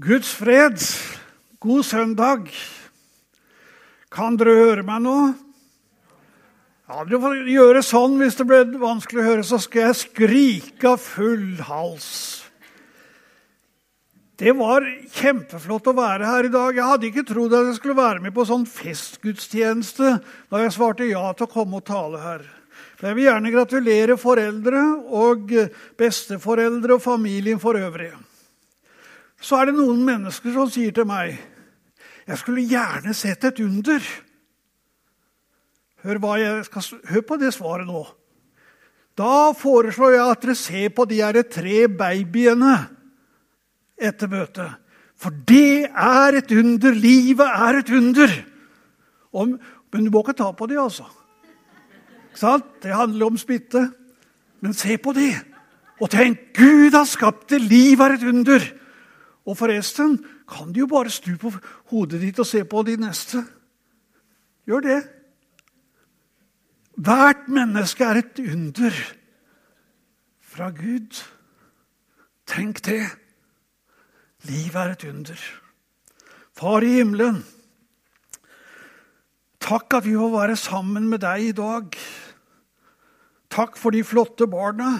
Guds fred. God søndag. Kan dere høre meg nå? Ja, Dere får gjøre sånn hvis det ble vanskelig å høre, så skal jeg skrike av full hals. Det var kjempeflott å være her i dag. Jeg hadde ikke trodd at jeg skulle være med på sånn festgudstjeneste da jeg svarte ja til å komme og tale her. Jeg vil gjerne gratulere foreldre og besteforeldre og familien for øvrig. Så er det noen mennesker som sier til meg jeg skulle gjerne sett et under. Hør, skal, hør, på det svaret nå. Da foreslår jeg at dere ser på de her tre babyene etter møtet. For det er et under. Livet er et under. Og, men du må ikke ta på de, altså. Det handler om smitte. Men se på det. Og tenk Gud har skapt det. Livet er et under. Og forresten kan du jo bare stu på hodet ditt og se på de neste. Gjør det. Hvert menneske er et under fra Gud. Tenk det. Livet er et under. Far i himmelen, takk at vi får være sammen med deg i dag. Takk for de flotte barna.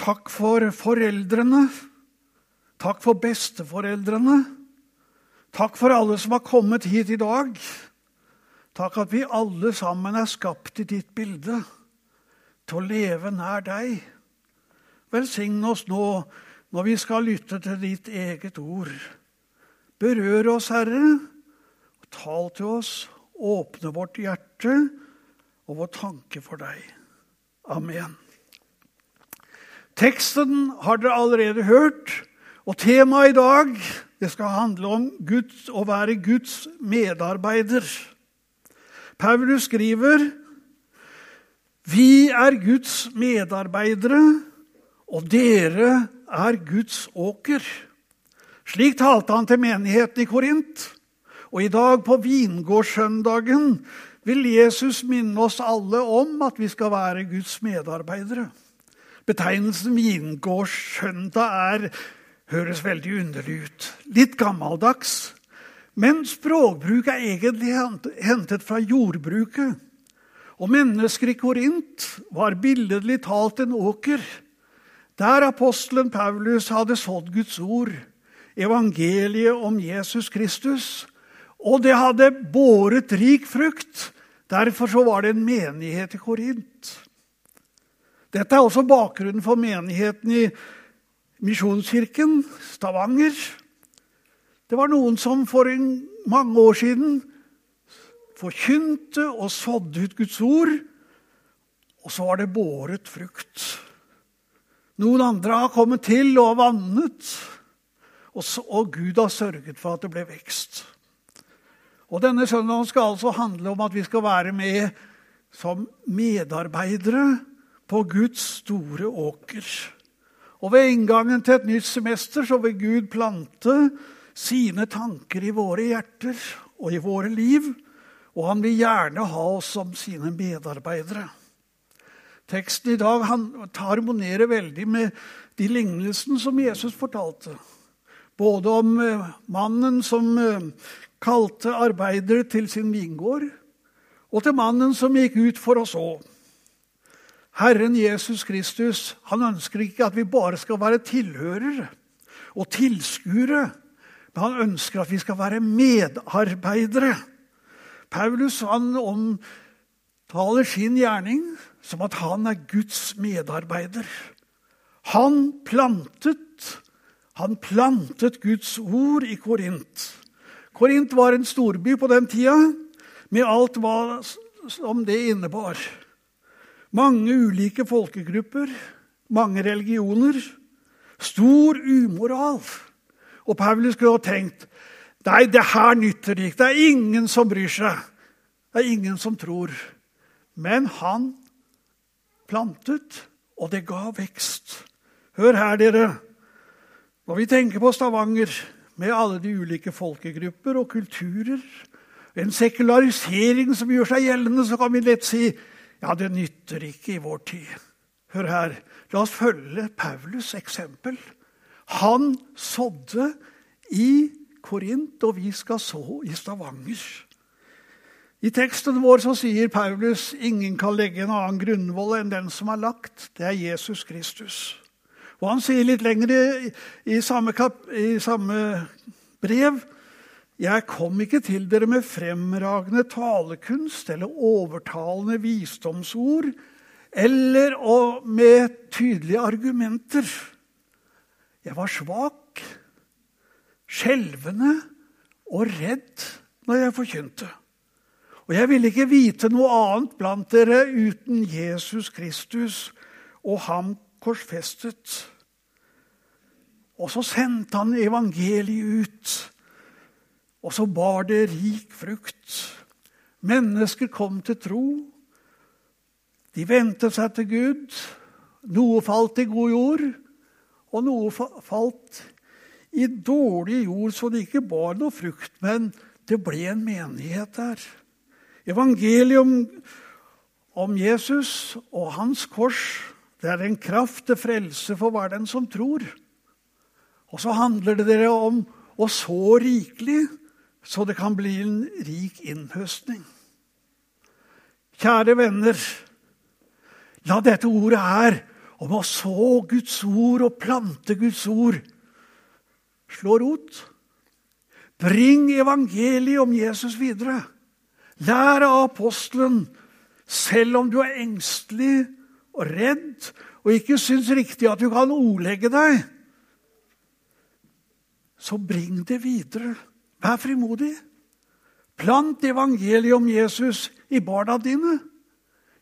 Takk for foreldrene. Takk for besteforeldrene. Takk for alle som har kommet hit i dag. Takk at vi alle sammen er skapt i ditt bilde, til å leve nær deg. Velsign oss nå når vi skal lytte til ditt eget ord. Berør oss, Herre, tal til oss. Åpne vårt hjerte og vår tanke for deg. Amen. Teksten har dere allerede hørt, og temaet i dag det skal handle om Guds, å være Guds medarbeider. Paulus skriver vi er Guds medarbeidere, og dere er Guds åker. Slik talte han til menigheten i Korint. Og i dag, på vingårdssøndagen, vil Jesus minne oss alle om at vi skal være Guds medarbeidere. Betegnelsen vingårdssøndag høres veldig underlig ut. Litt gammeldags. Men språkbruk er egentlig hentet fra jordbruket. Og mennesker i Korint var billedlig talt en åker. Der apostelen Paulus hadde sådd Guds ord, evangeliet om Jesus Kristus. Og det hadde båret rik frukt. Derfor var det en menighet i Korint. Dette er også bakgrunnen for menigheten i Misjonskirken Stavanger. Det var noen som for mange år siden forkynte og sådde ut Guds ord, og så var det båret frukt. Noen andre har kommet til og vannet, og, så, og Gud har sørget for at det ble vekst. Og Denne søndagen skal altså handle om at vi skal være med som medarbeidere på Guds store åker. Og ved inngangen til et nytt semester så vil Gud plante sine tanker i våre hjerter og i våre liv. Og han vil gjerne ha oss som sine medarbeidere. Teksten i dag harmonerer veldig med de lignelsene som Jesus fortalte. Både om eh, mannen som eh, kalte arbeidere til sin vingård, og til mannen som gikk ut for å så. Herren Jesus Kristus han ønsker ikke at vi bare skal være tilhørere og tilskuere, men han ønsker at vi skal være medarbeidere. Paulus han omtaler sin gjerning som at han er Guds medarbeider. Han plantet, han plantet Guds ord i Korint. Korint var en storby på den tida med alt hva som det innebar. Mange ulike folkegrupper, mange religioner. Stor umoral. Og Paulus skulle ha tenkt nei, det her nytter ikke. Det er ingen som bryr seg. Det er ingen som tror. Men han plantet, og det ga vekst. Hør her, dere. Når vi tenker på Stavanger med alle de ulike folkegrupper og kulturer, en sekularisering som gjør seg gjeldende, så kan vi lett si ja, det nytter ikke i vår tid. Hør her. La oss følge Paulus' eksempel. Han sådde i Korint, og vi skal så i Stavanger. I teksten vår så sier Paulus ingen kan legge en annen grunnvoll enn den som er lagt. Det er Jesus Kristus. Og han sier litt lenger i, i, samme, kap, i samme brev jeg kom ikke til dere med fremragende talekunst eller overtalende visdomsord eller med tydelige argumenter. Jeg var svak, skjelvende og redd når jeg forkynte. Og jeg ville ikke vite noe annet blant dere uten Jesus Kristus og ham korsfestet. Og så sendte han evangeliet ut og så bar det rik frukt. Mennesker kom til tro. De vendte seg til Gud. Noe falt i god jord, og noe falt i dårlig jord, så det ikke bar noe frukt. Men det ble en menighet der. Evangeliet om, om Jesus og hans kors det er en kraft til frelse for hver den som tror. Og så handler det dere om å så rikelig så det kan bli en rik innhøstning. Kjære venner, la dette ordet her om å så Guds ord og plante Guds ord slå rot. Bring evangeliet om Jesus videre. Lær av apostelen, selv om du er engstelig og redd og ikke syns riktig at du kan ordlegge deg. Så bring det videre. Vær frimodig. Plant evangeliet om Jesus i barna dine,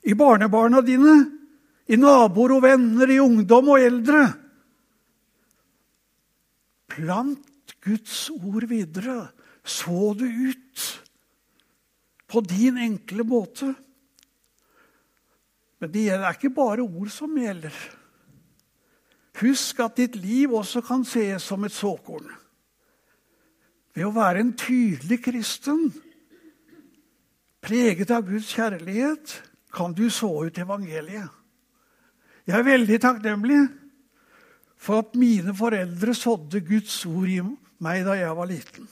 i barnebarna dine, i naboer og venner, i ungdom og eldre. Plant Guds ord videre. Så det ut på din enkle måte. Men det er ikke bare ord som gjelder. Husk at ditt liv også kan ses som et såkorn. Ved å være en tydelig kristen, preget av Guds kjærlighet, kan du så ut evangeliet. Jeg er veldig takknemlig for at mine foreldre sådde Guds ord i meg da jeg var liten.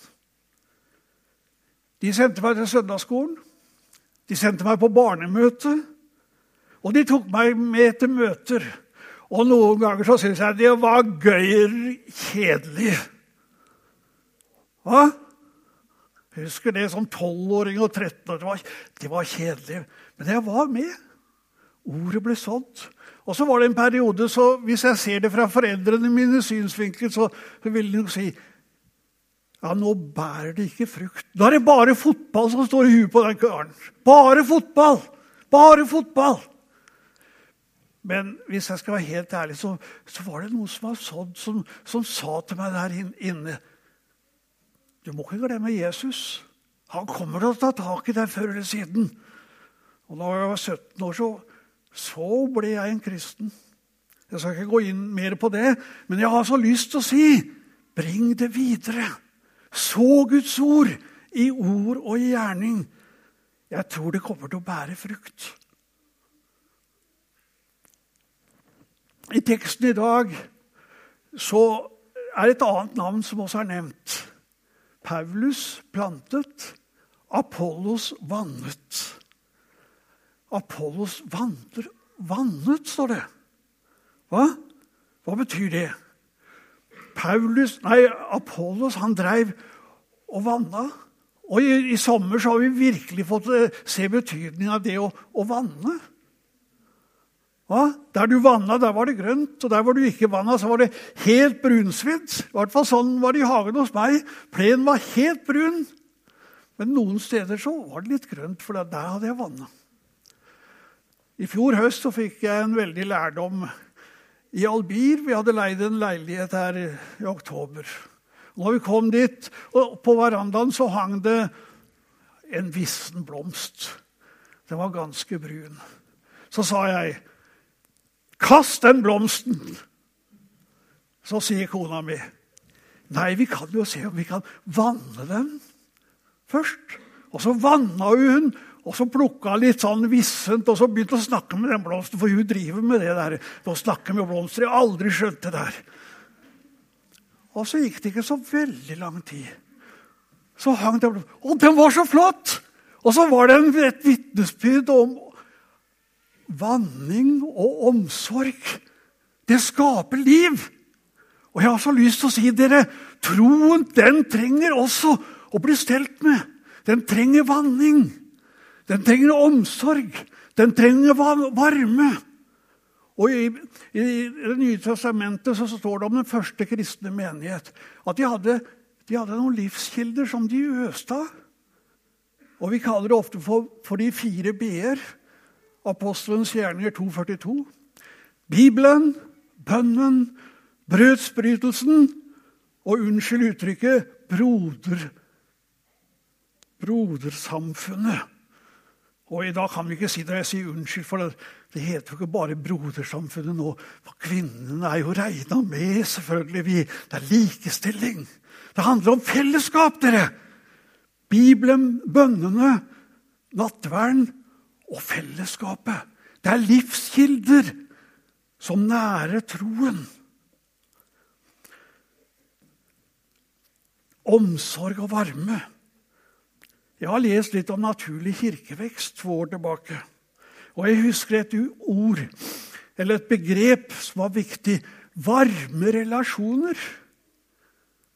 De sendte meg til søndagsskolen, de sendte meg på barnemøte, og de tok meg med til møter. Og noen ganger så syntes jeg det var gøyer kjedelig. Hva? Husker det som 12-åring og 13-åring. Det var, det var kjedelig. Men jeg var med. Ordet ble sådd. Og så var det en periode så Hvis jeg ser det fra foreldrene mine synsvinkel, så, ville vil de jo si ja, nå bærer det ikke frukt. Da er det bare fotball som står i huet på den karen. Bare fotball! Bare fotball! Men hvis jeg skal være helt ærlig, så, så var det noe som var sådd, som, som sa til meg der inne du må ikke glemme Jesus. Han kommer til å ta tak i deg før eller siden. Og da jeg var 17 år, så, så ble jeg en kristen. Jeg skal ikke gå inn mer på det, men jeg har så lyst til å si bring det videre. Så Guds ord i ord og i gjerning. Jeg tror det kommer til å bære frukt. I teksten i dag så er et annet navn som også er nevnt. Paulus plantet, Apollos vannet. Apollos vanter, vannet, står det. Hva? Hva betyr det? Paulus, nei, Apollos han dreiv og vanna. Og i, i, sommer har vi virkelig fått eh, se betydningen av det å, å vanne. Ja, der du vanna, der var det grønt, og der hvor du ikke vanna, så var det helt brunsvidd. I hvert fall sånn var det i hagen hos meg. Plenen var helt brun. Men noen steder så var det litt grønt, for der hadde jeg vanna. I fjor høst så fikk jeg en veldig lærdom i Albir. Vi hadde leid en leilighet her i oktober. Når vi kom dit, og på verandaen så hang det en vissen blomst. Den var ganske brun. Så sa jeg Kast den blomsten! Så sier kona mi Nei, vi kan jo se om vi kan vanne den først. Og så vanna hun, og så plukka litt sånn vissent, og så begynte å snakke med den blomsten, for hun driver med det der. Å snakke med blomster. Jeg aldri skjønt det der. Og så gikk det ikke så veldig lang tid. Så hang det Og den var så flott! Og så var det et vitnesbyrd om vanning og omsorg. Det skaper liv. Og jeg har så lyst til å si dere, troen den trenger også å bli stelt med. Den trenger vanning. Den trenger omsorg. Den trenger varme. Og i, i, Det nye testamentet så står det om den første kristne menighet at de hadde, de hadde noen livskilder som de øste av. Og vi kaller det ofte for, for de fire b-er. Apostelens gjerninger 242. Bibelen, bønnen, brødsbrytelsen og unnskyld uttrykket broder, brodersamfunnet. Og I dag kan vi ikke si det. Jeg sier unnskyld, for det, det heter jo ikke bare brodersamfunnet nå. For kvinnene er jo regna med, selvfølgelig. Vi. Det er likestilling. Det handler om fellesskap, dere. Bibelen, bønnene, nattverden og fellesskapet. Det er livskilder som nærer troen. Omsorg og varme. Jeg har lest litt om naturlig kirkevekst to år tilbake. Og jeg husker et ord, eller et begrep, som var viktig. Varme relasjoner.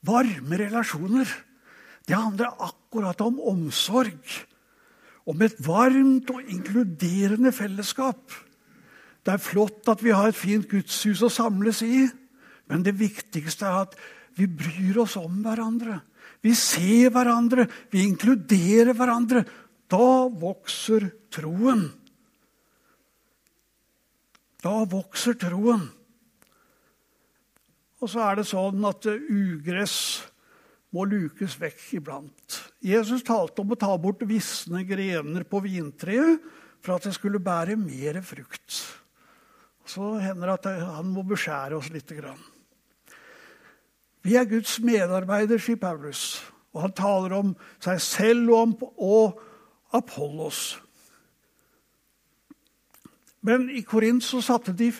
Varme relasjoner. Det handler akkurat om omsorg. Om et varmt og inkluderende fellesskap. Det er flott at vi har et fint gudshus å samles i, men det viktigste er at vi bryr oss om hverandre. Vi ser hverandre, vi inkluderer hverandre. Da vokser troen. Da vokser troen. Og så er det sånn at ugress må lukes vekk iblant. Jesus talte om å ta bort visne grener på vintreet for at det skulle bære mer frukt. Så hender det at han må beskjære oss lite grann. Vi er Guds medarbeider, sier Paulus. Og han taler om seg selv og, om, og Apollos. Men i Korint så satte de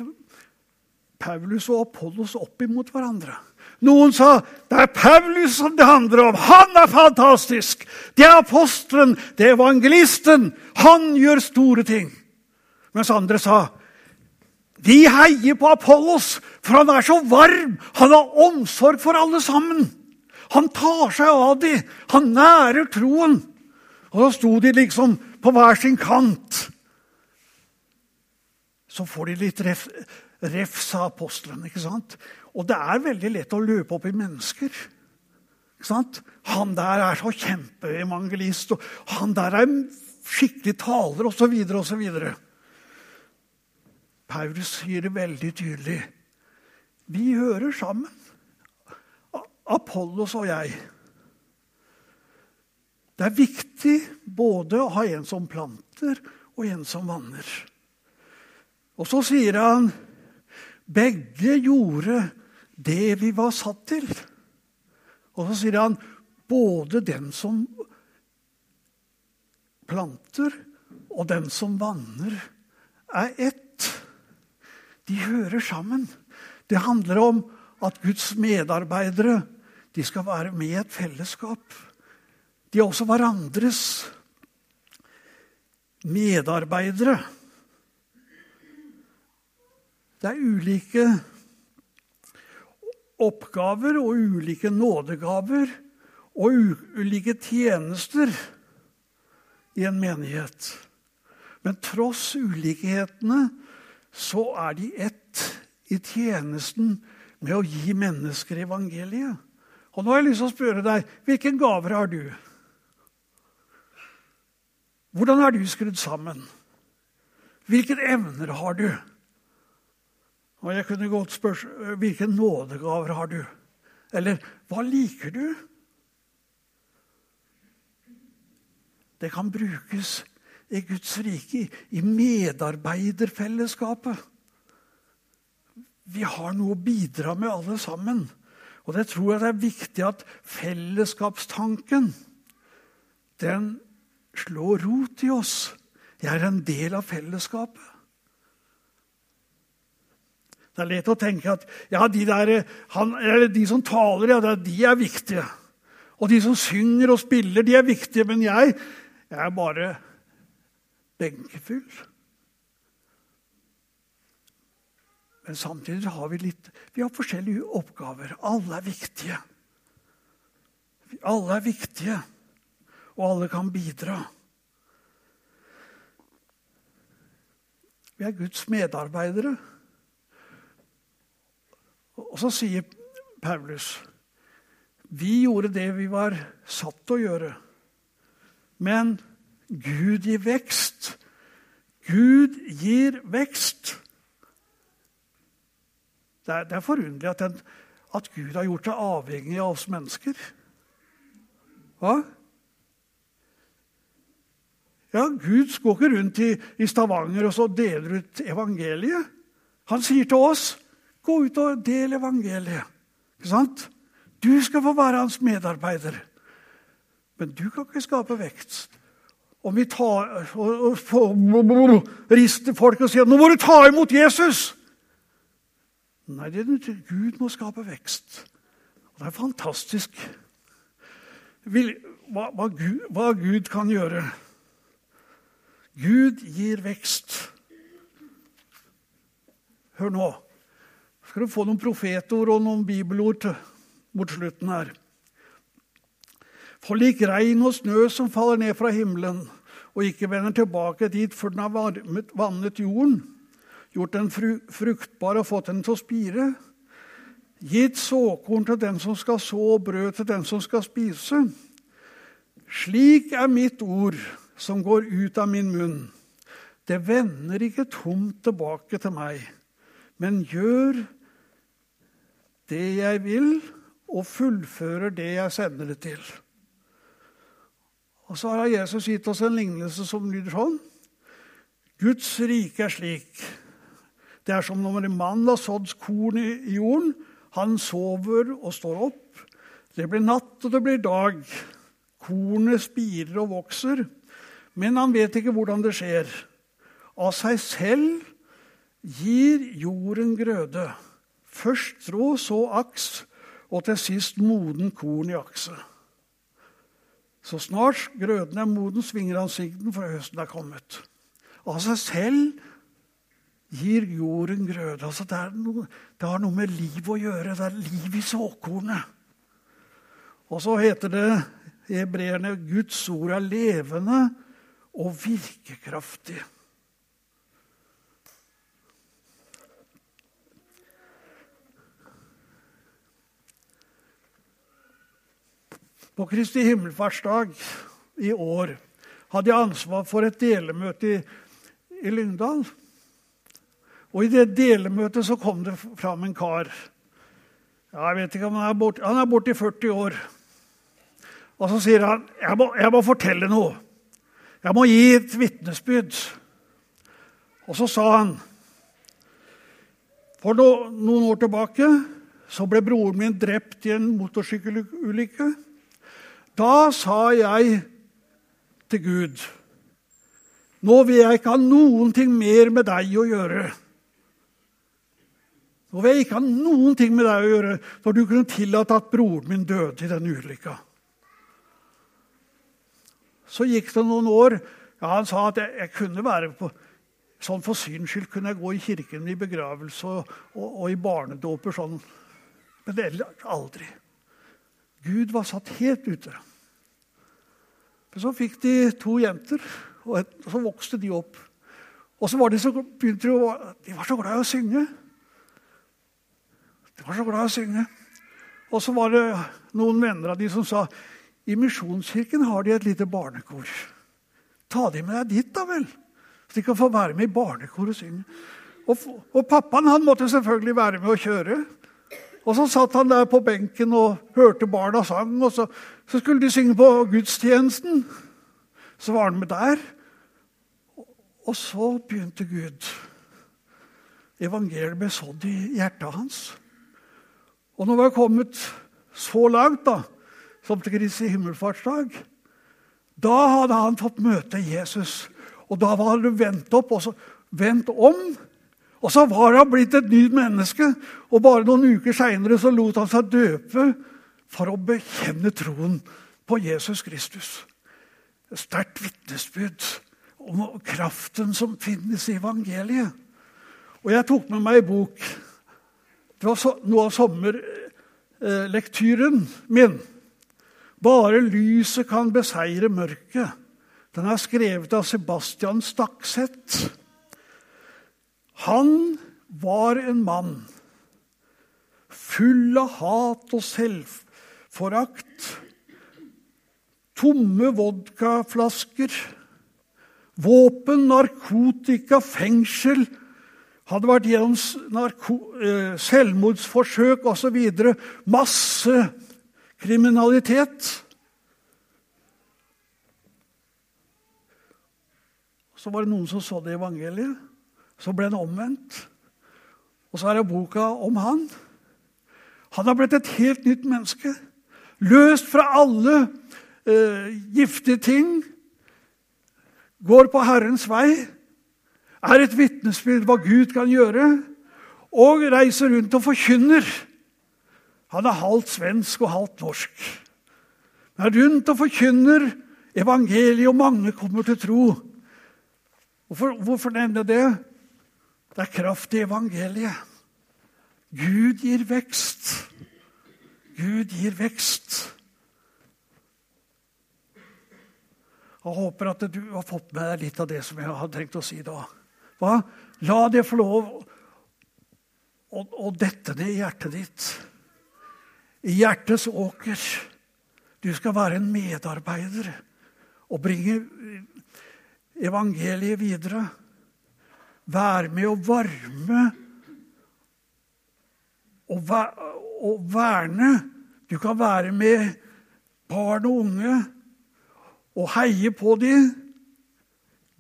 Paulus og Apollos opp imot hverandre. Noen sa det er Paulus som det handler om. Han er fantastisk! Det er apostelen, det er evangelisten. Han gjør store ting. Mens andre sa vi heier på Apollos, for han er så varm. Han har omsorg for alle sammen. Han tar seg av dem. Han nærer troen. Og så sto de liksom på hver sin kant. Så får de litt ref, av apostelen. ikke sant? Og det er veldig lett å løpe opp i mennesker. Han der er så kjempeevangelist, og han der er skikkelig taler, osv., osv. Paulus sier det veldig tydelig. Vi hører sammen. Apollos og jeg. Det er viktig både å ha en som planter, og en som vanner. Og så sier han begge gjorde det vi var satt til. Og så sier han både den som planter, og den som vanner, er ett. De hører sammen. Det handler om at Guds medarbeidere de skal være med i et fellesskap. De er også hverandres medarbeidere. Det er ulike oppgaver og ulike nådegaver og ulike tjenester i en menighet. Men tross ulikhetene så er de ett i tjenesten med å gi mennesker evangeliet. Og nå har jeg lyst til å spørre deg hvilke gaver har du? Hvordan er du skrudd sammen? Hvilke evner har du? Og jeg kunne godt spørre hvilke nådegaver har du? Eller hva liker du? Det kan brukes i Guds rike, i medarbeiderfellesskapet. Vi har noe å bidra med, alle sammen. Og det tror jeg det er viktig at fellesskapstanken den slår rot i oss. Jeg er en del av fellesskapet. Det er lett å tenke at ja, de, der, han, de som taler, ja, de er viktige. Og de som synger og spiller, de er viktige. Men jeg, jeg er bare benkefull. Men samtidig har vi litt Vi har forskjellige oppgaver. Alle er viktige. Alle er viktige, og alle kan bidra. Vi er Guds medarbeidere. Og så sier Paulus vi gjorde det vi var satt til å gjøre. Men Gud gir vekst. Gud gir vekst. Det er, det er forunderlig at, den, at, Gud har gjort seg avhengig av oss mennesker. Hva? Ja, Gud går ikke rundt i, i Stavanger og så deler ut evangeliet. Han sier til oss, 'Gå ut og del evangeliet'. Ikke sant? Du skal få være hans medarbeider. Men du kan ikke skape vekst. Om vi tar, og, og, og, rister folk og sier 'Nå må du ta imot Jesus'. Nei, det er Gud må skape vekst. Det er fantastisk hva, hva, Gud, hva Gud kan gjøre. Gud gir vekst. Hør nå. Skal du få noen profetord og noen bibelord til, mot slutten her. For lik regn og snø som faller ned fra himmelen, og ikke vender tilbake dit før den har varmet, vannet jorden, gjort den fruktbar og fått den til å spire, gitt såkorn til den som skal så, og brød til den som skal spise. Slik er mitt ord som går ut av min munn. Det vender ikke tomt tilbake til meg, men gjør det jeg vil, og fullfører det jeg sender det til. Og så har Jesus gitt oss en lignelse som lyder sånn. Guds rike er slik. Det er som når en mann har sådd korn i jorden. Han sover og står opp. Det blir natt, og det blir dag. Kornet spirer og vokser, men han vet ikke hvordan det skjer. Av seg selv gir jorden grøde. Først strå, så aks, og til sist moden korn i akset. Så snart grøden er moden, svinger han sigden, for høsten er kommet. Av seg selv gir jorden grøde. Altså det, noe, det, har noe med liv å gjøre. Det er liv i såkornet. Og så heter det i hebreerne Guds ord er levende og virkekraftig. På Kristi himmelfartsdag i år hadde jeg ansvar for et delemøte i, i Lyngdal. Og I det delemøtet så kom det fram en kar. Ja, jeg vet ikke om Han er borte, han er borte i 40 år. Og så sier han jeg må, jeg må fortelle noe. Jeg må gi et vitnesbyrd. Og så sa han For no, noen år tilbake så ble broren min drept i en motorsykkelulykke. Da sa jeg til Gud Nå vil jeg ikke ha noen ting mer med deg å gjøre. Nå vil jeg ikke ha noen ting med deg å gjøre, for du kunne tillate at broren min døde i den ulykka. Så gikk det noen år. Ja, Han sa at jeg, jeg kunne være på Sånn for syns skyld kunne jeg gå i kirken i begravelse og, og, og i barnedåper sånn. Men det aldri. Gud var satt helt ute. Men så fikk de to jenter, og så vokste de opp. Og så var de så, begynte de, å, de var så glad i å synge. De var så glad i å synge. Og så var det noen venner av de som sa i Misjonskirken har de et lite barnekor. Ta de med deg dit, da vel, så de kan få være med i barnekor og synge. Og, og pappaen han måtte selvfølgelig være med og kjøre. Og så satt han der på benken og hørte barna sang, og så, så skulle de synge på gudstjenesten. Så var han med der. Og så begynte Gud. Evangeliet ble sådd i hjertet hans. Og når vi har kommet så langt, da, som til Kristi himmelfartsdag, da hadde han fått møte Jesus. Og da var det vendt opp, og så vendt om. Og så var han blitt et nytt menneske, og bare noen uker seinere lot han seg døpe for å bekjenne troen på Jesus Kristus. Et sterkt vitnesbyrd om kraften som finnes i evangeliet. Og jeg tok med meg ei bok. Det var noe av sommerlektyren min. 'Bare lyset kan beseire mørket'. Den er skrevet av Sebastian Stakseth. Han var en mann full av hat og selvforakt. Tomme vodkaflasker, våpen, narkotika, fengsel. Hadde vært gjennom eh, selvmordsforsøk osv. Masse kriminalitet. Så var det noen som så det i evangeliet. Så ble han omvendt. Og så er det boka om han. Han har blitt et helt nytt menneske. Løst fra alle eh, giftige ting. Går på Herrens vei. Er et vitnesbyrd hva Gud kan gjøre. Og reiser rundt og forkynner. Han er halvt svensk og halvt norsk. Han er rundt og forkynner evangeliet, og mange kommer til tro. Hvorfor, hvorfor nevne det? Det er kraft i evangeliet. Gud gir vekst. Gud gir vekst. Jeg håper at du har fått med deg litt av det som jeg har tenkt å si da. Hva? La det få lov å, å dette ned i hjertet ditt. I hjertets åker. Du skal være en medarbeider og bringe evangeliet videre. Være med å varme og, og verne. Du kan være med barn og unge og heie på dem.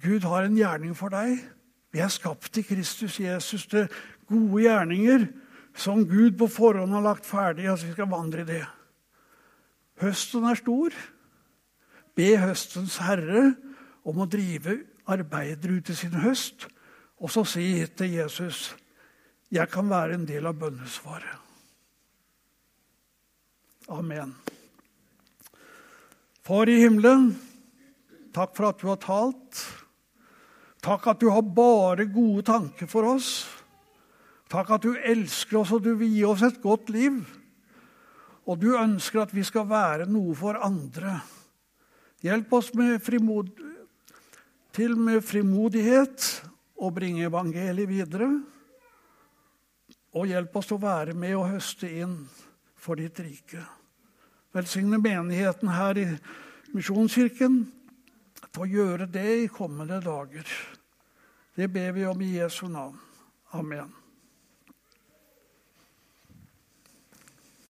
Gud har en gjerning for deg. Vi er skapt i Kristus Jesus til gode gjerninger som Gud på forhånd har lagt ferdig. at vi skal vandre i det. Høsten er stor. Be høstens herre om å drive arbeider ut i sin høst og så si til Jesus jeg kan være en del av bønnesvaret. Amen. Far i himmelen, takk for at du har talt. Takk at du har bare gode tanker for oss. Takk at du elsker oss, og du vil gi oss et godt liv. Og du ønsker at vi skal være noe for andre. Hjelp oss med til med frimodighet å bringe evangeliet videre. Og hjelp oss å være med og høste inn for ditt rike. Velsigne menigheten her i Misjonskirken for å gjøre det i kommende dager. Det ber vi om i Jesu navn. Amen.